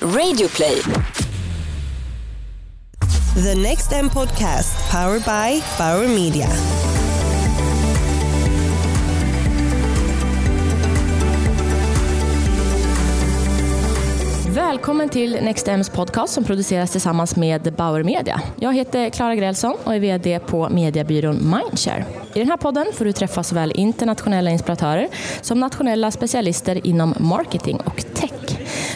Radioplay. The Next M Podcast, powered by Bauer Media. Välkommen till NextMs podcast som produceras tillsammans med Bauer Media. Jag heter Klara Grälsson och är VD på mediebyrån Mindshare. I den här podden får du träffa såväl internationella inspiratörer som nationella specialister inom marketing och tech.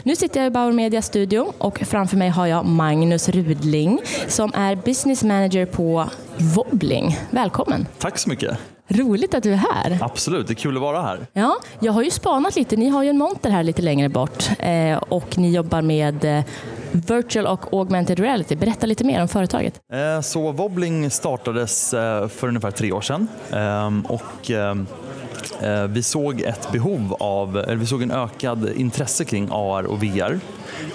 Nu sitter jag i Bauer Media studio och framför mig har jag Magnus Rudling som är business manager på Wobbling. Välkommen! Tack så mycket. Roligt att du är här. Absolut, det är kul att vara här. Ja, jag har ju spanat lite. Ni har ju en monter här lite längre bort eh, och ni jobbar med eh, virtual och augmented reality. Berätta lite mer om företaget. Eh, så Wobbling startades eh, för ungefär tre år sedan ehm, och ehm, eh, Eh, vi såg ett behov av, eller vi såg en ökad intresse kring AR och VR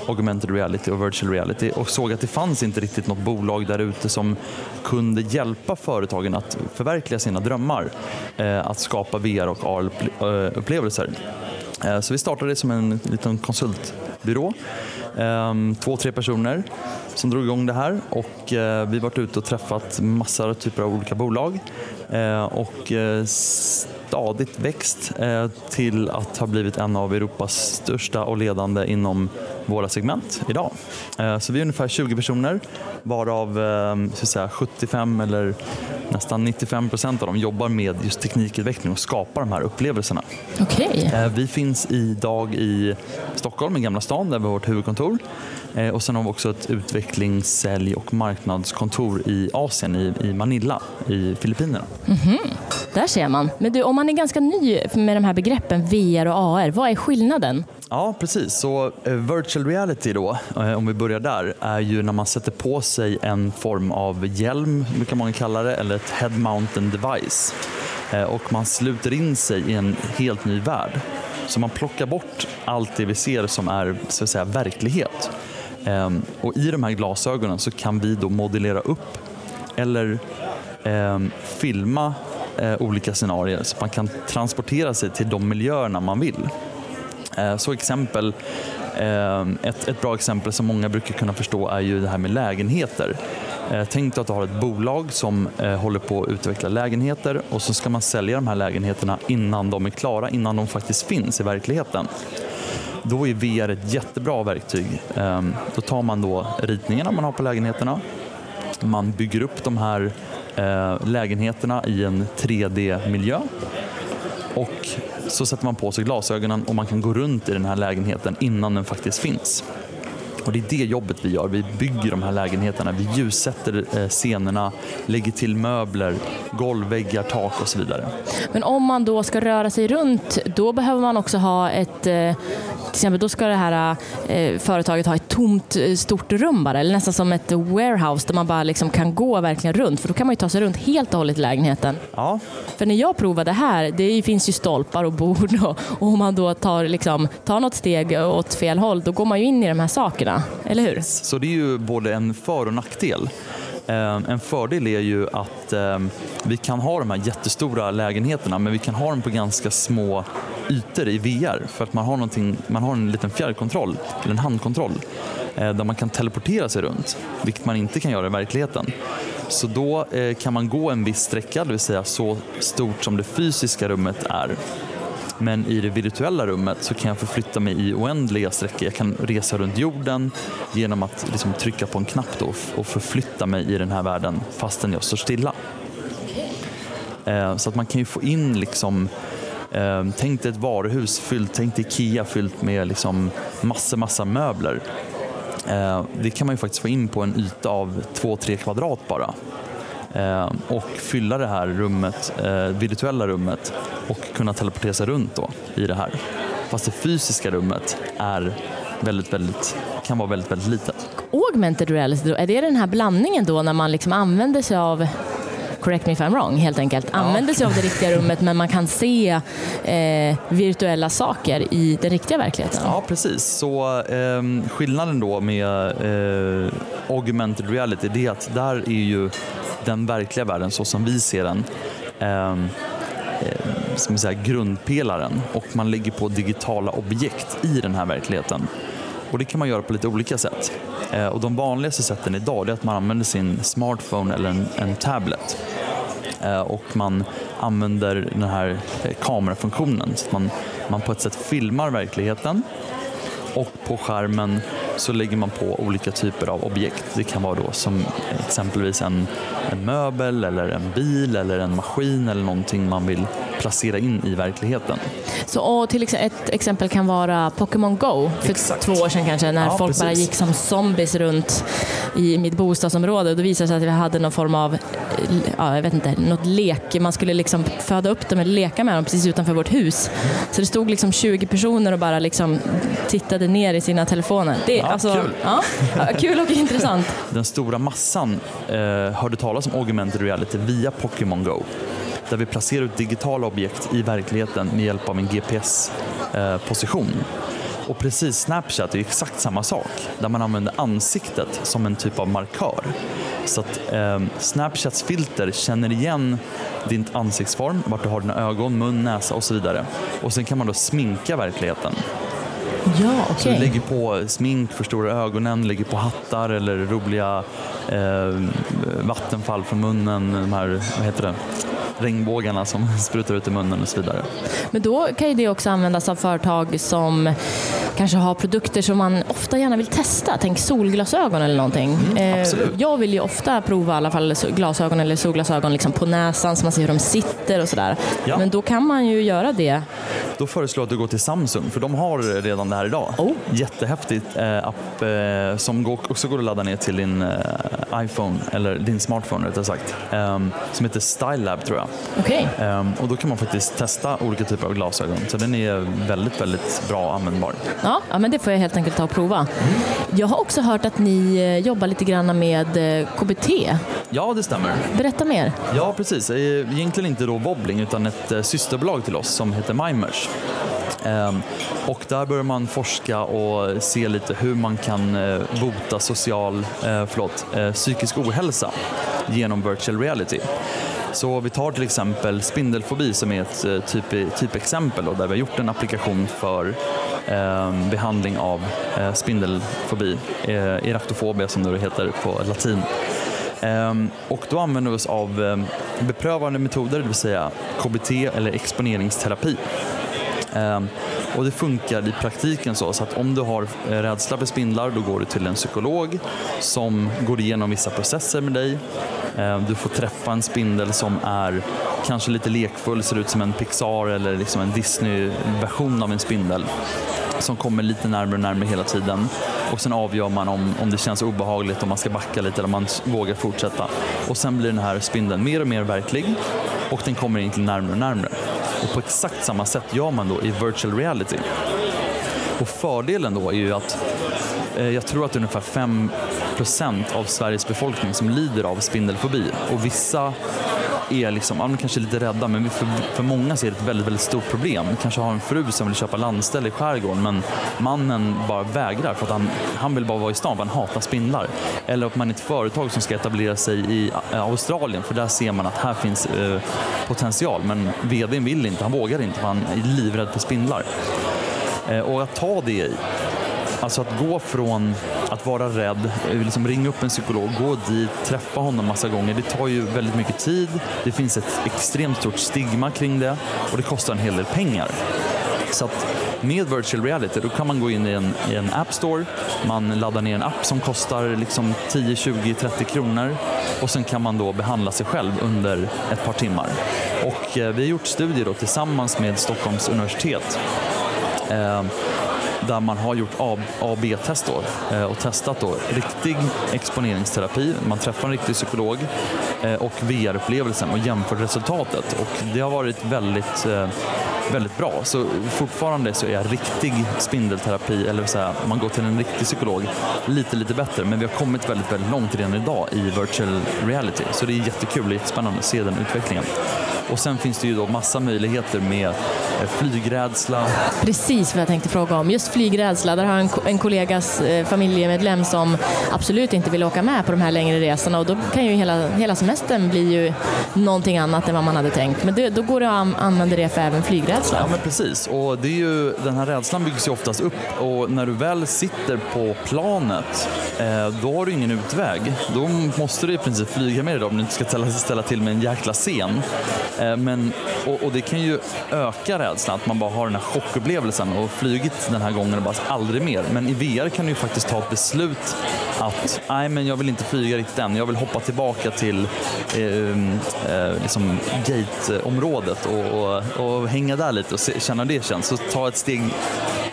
augmented reality och virtual reality och såg att det fanns inte riktigt något bolag där ute som kunde hjälpa företagen att förverkliga sina drömmar. Eh, att skapa VR och AR-upplevelser. Eh, så vi startade som en liten konsultbyrå. Ehm, två, tre personer som drog igång det här och eh, vi har varit ute och träffat massor typer av olika bolag eh, och stadigt växt till att ha blivit en av Europas största och ledande inom våra segment idag. Så vi är ungefär 20 personer varav ehm, så säga, 75 eller nästan 95 procent av dem jobbar med just teknikutveckling och skapar de här upplevelserna. Okay. Eh, vi finns idag i Stockholm, i Gamla stan, där vi har vårt huvudkontor. Och sen har vi också ett utvecklings-, sälj och marknadskontor i Asien, i Manila i Filippinerna. Mm -hmm. Där ser man. Men du, om man är ganska ny med de här begreppen VR och AR, vad är skillnaden? Ja, precis. Så uh, virtual reality då, uh, om vi börjar där, är ju när man sätter på sig en form av hjälm, brukar många kalla det, eller ett head mountain device. Och man sluter in sig i en helt ny värld. Så man plockar bort allt det vi ser som är så att säga, verklighet. Ehm, och I de här glasögonen så kan vi då modellera upp eller ehm, filma eh, olika scenarier så man kan transportera sig till de miljöerna man vill. Eh, så exempel, eh, ett, ett bra exempel som många brukar kunna förstå är ju det här med lägenheter. Eh, tänk dig att du har ett bolag som eh, håller på att utveckla lägenheter och så ska man sälja de här lägenheterna innan de är klara, innan de faktiskt finns i verkligheten. Då är VR ett jättebra verktyg. Ehm, då tar man då ritningarna man har på lägenheterna, man bygger upp de här eh, lägenheterna i en 3D-miljö och så sätter man på sig glasögonen och man kan gå runt i den här lägenheten innan den faktiskt finns. Och det är det jobbet vi gör. Vi bygger de här lägenheterna, vi ljussätter eh, scenerna, lägger till möbler, golv, väggar, tak och så vidare. Men om man då ska röra sig runt, då behöver man också ha ett eh, till exempel då ska det här eh, företaget ha ett tomt eh, stort rum bara, eller nästan som ett warehouse där man bara liksom kan gå verkligen runt, för då kan man ju ta sig runt helt och hållet i lägenheten. Ja. För när jag provade här, det finns ju stolpar och bord och, och om man då tar, liksom, tar något steg åt fel håll, då går man ju in i de här sakerna, eller hur? Så det är ju både en för och nackdel. Ehm, en fördel är ju att ehm, vi kan ha de här jättestora lägenheterna men vi kan ha dem på ganska små ytor i VR för att man har, man har en liten fjärrkontroll, eller en handkontroll eh, där man kan teleportera sig runt, vilket man inte kan göra i verkligheten. Så då eh, kan man gå en viss sträcka, det vill säga så stort som det fysiska rummet är. Men i det virtuella rummet så kan jag förflytta mig i oändliga sträckor. Jag kan resa runt jorden genom att liksom trycka på en knapp då och förflytta mig i den här världen fastän jag står stilla. Eh, så att man kan ju få in liksom eh, Tänk dig ett varuhus fyllt, tänk dig IKEA fyllt med liksom massor, massa möbler. Eh, det kan man ju faktiskt få in på en yta av 2-3 kvadrat bara. Eh, och fylla det här rummet, eh, virtuella rummet och kunna teleportera sig runt då i det här. Fast det fysiska rummet är väldigt, väldigt, kan vara väldigt, väldigt litet. Augmented reality, är det den här blandningen då när man liksom använder sig av correct me if I'm wrong, helt enkelt. Använder sig av det riktiga rummet men man kan se eh, virtuella saker i den riktiga verkligheten. Ja, precis. Så eh, skillnaden då med eh, augmented reality, det är att där är ju den verkliga världen så som vi ser den ehm, eh, som säga, grundpelaren och man lägger på digitala objekt i den här verkligheten. Och det kan man göra på lite olika sätt. Eh, och de vanligaste sätten idag är att man använder sin smartphone eller en, en tablet. Eh, och man använder den här eh, kamerafunktionen så att man, man på ett sätt filmar verkligheten och på skärmen så lägger man på olika typer av objekt. Det kan vara då som exempelvis en, en möbel eller en bil eller en maskin eller någonting man vill placera in i verkligheten. Så till exempel, ett exempel kan vara Pokémon Go för Exakt. två år sedan kanske när ja, folk precis. bara gick som zombies runt i mitt bostadsområde. Då visade det sig att vi hade någon form av, ja, jag vet inte, något lek. Man skulle liksom föda upp dem eller leka med dem precis utanför vårt hus. Så det stod liksom 20 personer och bara liksom tittade ner i sina telefoner. Det, ja, alltså, kul. Ja, kul och intressant. Den stora massan eh, hörde talas om augmented reality via Pokémon Go där vi placerar ut digitala objekt i verkligheten med hjälp av en GPS-position. Eh, och precis Snapchat är exakt samma sak, där man använder ansiktet som en typ av markör. Så att eh, Snapchats filter känner igen din ansiktsform, vart du har dina ögon, mun, näsa och så vidare. Och sen kan man då sminka verkligheten. Ja, okay. Så du lägger på smink, förstorar ögonen, lägger på hattar eller roliga eh, vattenfall från munnen, de här, vad heter det? regnbågarna som sprutar ut i munnen och så vidare. Men då kan ju det också användas av företag som kanske har produkter som man ofta gärna vill testa. Tänk solglasögon eller någonting. Mm, eh, jag vill ju ofta prova i alla fall glasögon eller solglasögon liksom på näsan så man ser hur de sitter och sådär. Ja. Men då kan man ju göra det. Då föreslår jag att du går till Samsung för de har redan det här idag. Oh. Jättehäftigt eh, app eh, som också går att ladda ner till din iPhone eller din smartphone rättare sagt. Ehm, som heter Stylelab tror jag. Okay. Ehm, och då kan man faktiskt testa olika typer av glasögon så den är väldigt, väldigt bra användbar. Ja, ja, men det får jag helt enkelt ta och prova. Jag har också hört att ni eh, jobbar lite grann med eh, KBT. Ja, det stämmer. Berätta mer. Ja, precis. Eh, egentligen inte då Wobbling utan ett systerbolag till oss som heter Mimers. Ehm, och där börjar man forska och se lite hur man kan bota social, förlåt, psykisk ohälsa genom virtual reality. Så vi tar till exempel spindelfobi som är ett typ, typexempel där vi har gjort en applikation för eh, Ehm, behandling av eh, spindelfobi, eh, eraktofobia som det heter på latin. Ehm, och då använder vi oss av ehm, beprövande metoder, det vill säga KBT eller exponeringsterapi. Och det funkar i praktiken så, så att om du har eh, rädsla för spindlar då går du till en psykolog som går igenom vissa processer med dig. Ehm, du får träffa en spindel som är kanske lite lekfull, ser ut som en Pixar eller liksom en Disney-version av en spindel som kommer lite närmare och närmare hela tiden. Och sen avgör man om, om det känns obehagligt, om man ska backa lite eller om man vågar fortsätta. Och sen blir den här spindeln mer och mer verklig och den kommer egentligen närmare och närmare. Och på exakt samma sätt gör man då i virtual reality. Och fördelen då är ju att eh, jag tror att det är procent av Sveriges befolkning som lider av spindelfobi och vissa är liksom, ja, kanske lite rädda men för, för många så är det ett väldigt, väldigt stort problem. Kanske har en fru som vill köpa landställe i skärgården men mannen bara vägrar för att han, han vill bara vara i stan för han hatar spindlar. Eller att man är ett företag som ska etablera sig i eh, Australien för där ser man att här finns eh, potential men vdn vill inte, han vågar inte för han är livrädd för spindlar. Eh, och att ta det i Alltså att gå från att vara rädd, eh, liksom ringa upp en psykolog, gå dit, träffa honom massa gånger. Det tar ju väldigt mycket tid. Det finns ett extremt stort stigma kring det och det kostar en hel del pengar. Så att med virtual reality då kan man gå in i en, i en app store, man laddar ner en app som kostar liksom 10, 20, 30 kronor och sen kan man då behandla sig själv under ett par timmar. Och eh, vi har gjort studier då tillsammans med Stockholms universitet eh, där man har gjort A B-test eh, och testat då riktig exponeringsterapi, man träffar en riktig psykolog eh, och VR-upplevelsen och jämför resultatet och det har varit väldigt eh, väldigt bra. Så fortfarande så är riktig spindelterapi, eller så här, man går till en riktig psykolog, lite, lite bättre. Men vi har kommit väldigt, väldigt långt redan idag i virtual reality. Så det är jättekul och jättespännande att se den utvecklingen. Och sen finns det ju då massa möjligheter med flygrädsla. Precis vad jag tänkte fråga om. Just flygrädsla, där har jag en, en kollegas eh, familjemedlem som absolut inte vill åka med på de här längre resorna och då kan ju hela, hela semestern bli ju någonting annat än vad man hade tänkt. Men det, då går det att använda det för även flygrädsla. Ja men precis, och det är ju, den här rädslan byggs ju oftast upp och när du väl sitter på planet eh, då har du ingen utväg. Då måste du i princip flyga med dig om du inte ska ställa, ställa till med en jäkla scen. Eh, men, och, och, det kan ju öka rädslan, att man bara har den här chockupplevelsen och flugit den här gången och bara aldrig mer. Men i VR kan du ju faktiskt ta ett beslut att nej men jag vill inte flyga riktigt än, jag vill hoppa tillbaka till eh, um, eh, liksom gateområdet och, och, och, hänga där lite och se, känna hur det känns. Så ta ett steg,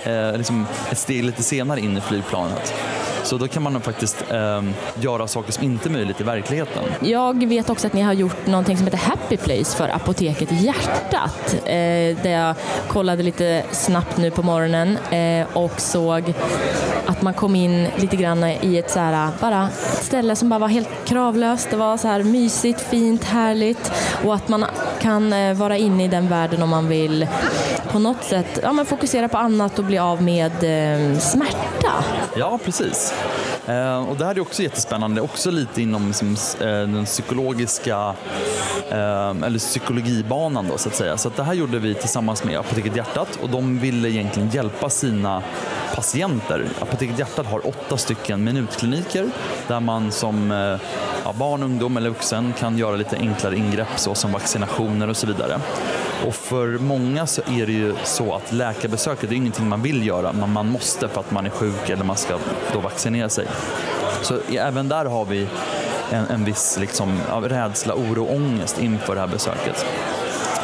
eh, liksom ett steg lite senare in i flygplanet. Så då kan man faktiskt eh, göra saker som inte är möjligt i verkligheten. Jag vet också att ni har gjort någonting som heter Happy Place för Apoteket Hjärtat. Eh, där jag kollade lite snabbt nu på morgonen eh, och såg att man kom in lite grann i ett, så här, bara ett ställe som bara var helt kravlöst. Det var så här mysigt, fint, härligt och att man kan eh, vara inne i den världen om man vill på något sätt ja, men fokusera på annat och bli av med eh, smärta. Ja, precis. Eh, och det här är också jättespännande, också lite inom liksom, eh, den psykologiska eh, eller psykologibanan då så att säga. Så att det här gjorde vi tillsammans med Apoteket Hjärtat och de ville egentligen hjälpa sina patienter. Apoteket Hjärtat har åtta stycken minutkliniker där man som eh, ja, barn, ungdom eller vuxen kan göra lite enklare ingrepp såsom vaccinationer och så vidare. Och för många så är det ju så att läkarbesöket är ingenting man vill göra, men man måste för att man är sjuk eller man ska då vaccinera sig. Så även där har vi en, en viss liksom, rädsla, oro, och ångest inför det här besöket.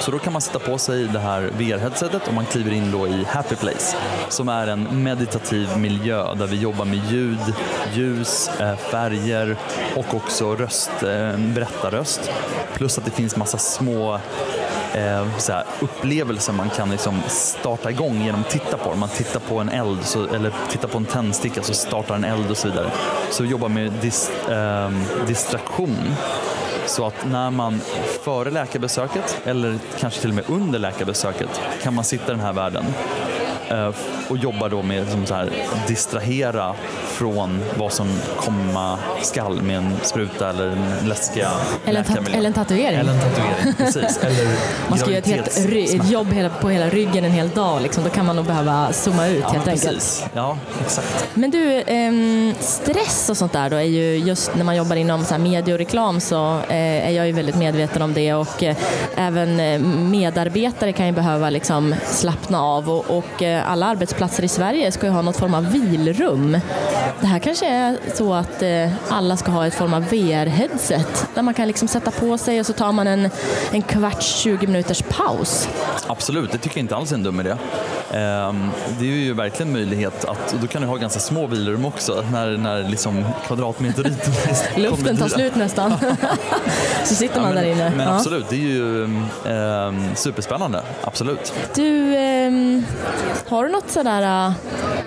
Så då kan man sätta på sig det här VR-headsetet och man kliver in då i Happy Place som är en meditativ miljö där vi jobbar med ljud, ljus, eh, färger och också röst, eh, berättarröst. Plus att det finns massa små eh, så här, upplevelser man kan liksom starta igång genom att titta på. Om man tittar på en eld så, eller tittar på en tändsticka så startar en eld och så vidare. Så vi jobbar med dis, eh, distraktion. Så att när man före läkarbesöket eller kanske till och med under läkarbesöket kan man sitta i den här världen eh, och jobba då med att distrahera från vad som komma skall med en spruta eller en läskiga eller en, eller en tatuering. Eller en tatuering, precis. Eller man ska göra ett, helt ett jobb på hela ryggen en hel dag, liksom. då kan man nog behöva zooma ut ja, helt precis. enkelt. Ja, exakt. Men du, eh, stress och sånt där då är ju just när man jobbar inom så media och reklam så eh, är jag ju väldigt medveten om det och eh, även eh, medarbetare kan ju behöva liksom slappna av och, alla arbetsplatser i Sverige ska ju ha något form av vilrum. Det här kanske är så att eh, alla ska ha ett form av VR-headset där man kan liksom sätta på sig och så tar man en, en kvarts, 20 minuters paus. Absolut, det tycker jag inte alls är en dum idé. Ehm, det är ju verkligen möjlighet att, och då kan du ha ganska små vilrum också när, när liksom kvadratmeterytan Luften tar slut nästan. så sitter man ja, men, där inne. Men ja. absolut, det är ju um, superspännande. Absolut. Du, um, har du något sådär uh,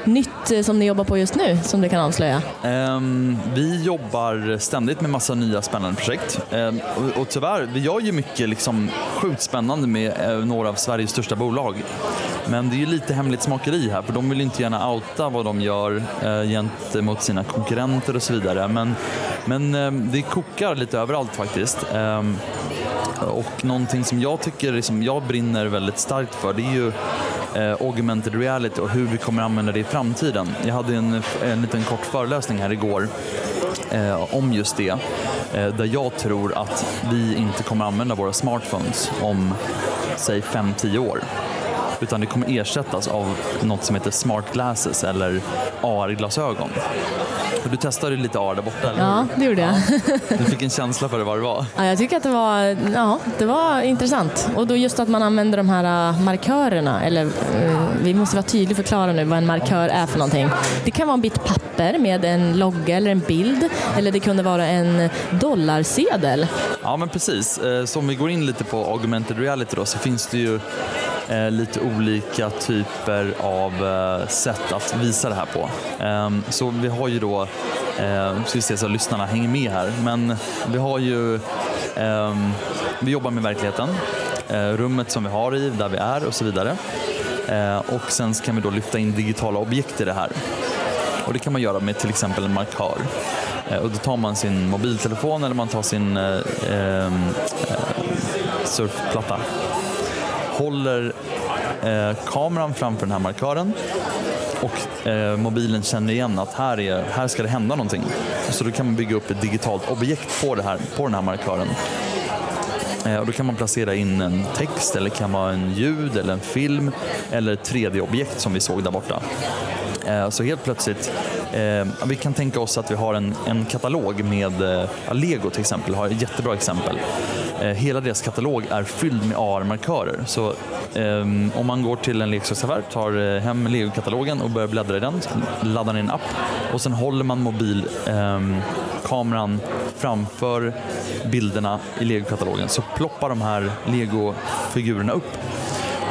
nytt eh, som ni jobbar på just nu som du kan avslöja? Um, vi jobbar ständigt med massa nya spännande projekt. Um, och, och tyvärr, vi gör ju mycket liksom, sjukt spännande med uh, några av Sveriges största bolag. Men det är ju lite hemligt smakeri här för de vill inte gärna outa vad de gör uh, gentemot sina konkurrenter och så vidare. Men, men um, det kokar lite överallt faktiskt. Och någonting som jag tycker, som jag brinner väldigt starkt för, det är ju eh, augmented reality och hur vi kommer använda det i framtiden. Jag hade en, en liten kort föreläsning här igår eh, om just det. Eh, där jag tror att vi inte kommer använda våra smartphones om, säg 5-10 år utan det kommer ersättas av något som heter smart glasses eller AR-glasögon. Du testade lite AR där borta, eller Ja, det gjorde jag. Ja. Du fick en känsla för det vad det var? Ja, jag tycker att det var, ja, det var intressant. Och då just att man använder de här äh, markörerna, eller uh, vi måste vara tydligt förklara nu vad en markör är för någonting. Det kan vara en bit papper med en logga eller en bild, eller det kunde vara en dollarsedel. Ja, men precis. Eh, så om vi går in lite på augmented reality då, så finns det ju eh, lite olika typer av eh, sätt att visa det här på. Eh, så vi har ju då, eh, ska vi se så att lyssnarna hänger med här, men vi har ju, ehm, vi jobbar med verkligheten eh, rummet som vi har i, där vi är och så vidare. Eh, och sen kan vi då lyfta in digitala objekt i det här. Och det kan man göra med till exempel en markör. Eh, och då tar man sin mobiltelefon eller man tar sin eh, ehm, eh, surfplatta. Håller eh, kameran framför den här markören och eh, mobilen känner igen att här, är, här ska det hända någonting. Så då kan man bygga upp ett digitalt objekt på, det här, på den här markören. Eh, och då kan man placera in en text eller kan vara en ljud eller en film eller ett 3D-objekt som vi såg där borta. Eh, så helt plötsligt, eh, vi kan tänka oss att vi har en, en katalog med, eh, Lego till exempel har ett jättebra exempel. Eh, hela deras katalog är fylld med AR-markörer. Så Um, om man går till en leksaksaffär, tar eh, hem Lego-katalogen och börjar bläddra i den, laddar ner en app och sen håller man mobilkameran ehm, um, framför bilderna i Lego-katalogen så ploppar de här Lego-figurerna upp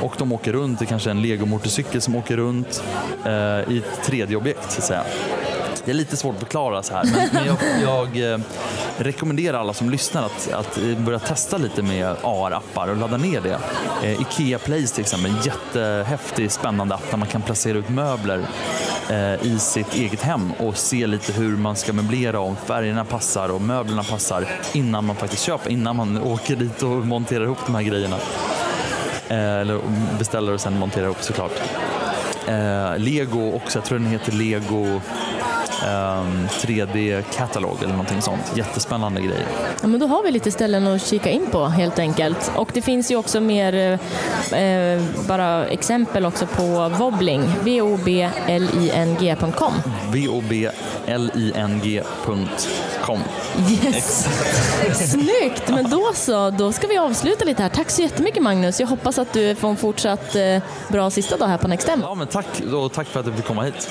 och de åker runt, det är kanske en Lego-motorcykel som åker runt uh, i ett 3D-objekt så att säga. Det är lite svårt att förklara så här, men, men jag, jag eh, rekommenderar alla som lyssnar att, att eh, börja testa lite med AR-appar och ladda ner det. Eh, Ikea Place till exempel, en jättehäftig, spännande app där man kan placera ut möbler eh, i sitt eget hem och se lite hur man ska möblera, om färgerna passar och möblerna passar innan man faktiskt köper, innan man åker dit och monterar ihop de här grejerna. Eh, eller beställer och sen monterar ihop såklart. Eh, Lego också, jag tror den heter Lego 3D-katalog ehm, eller någonting sånt. Jättespännande grejer. Ja, men då har vi lite ställen att kika in på helt enkelt. Och det finns ju också mer eh, bara exempel också på wobbling. V-O-B-L-I-N-G.com. V-O-B-L-I-N-G.com. Yes! Snyggt! Men då så, då ska vi avsluta lite här. Tack så jättemycket Magnus. Jag hoppas att du får en fortsatt eh, bra sista dag här på Nextem. Ja, men tack och tack för att du fick komma hit.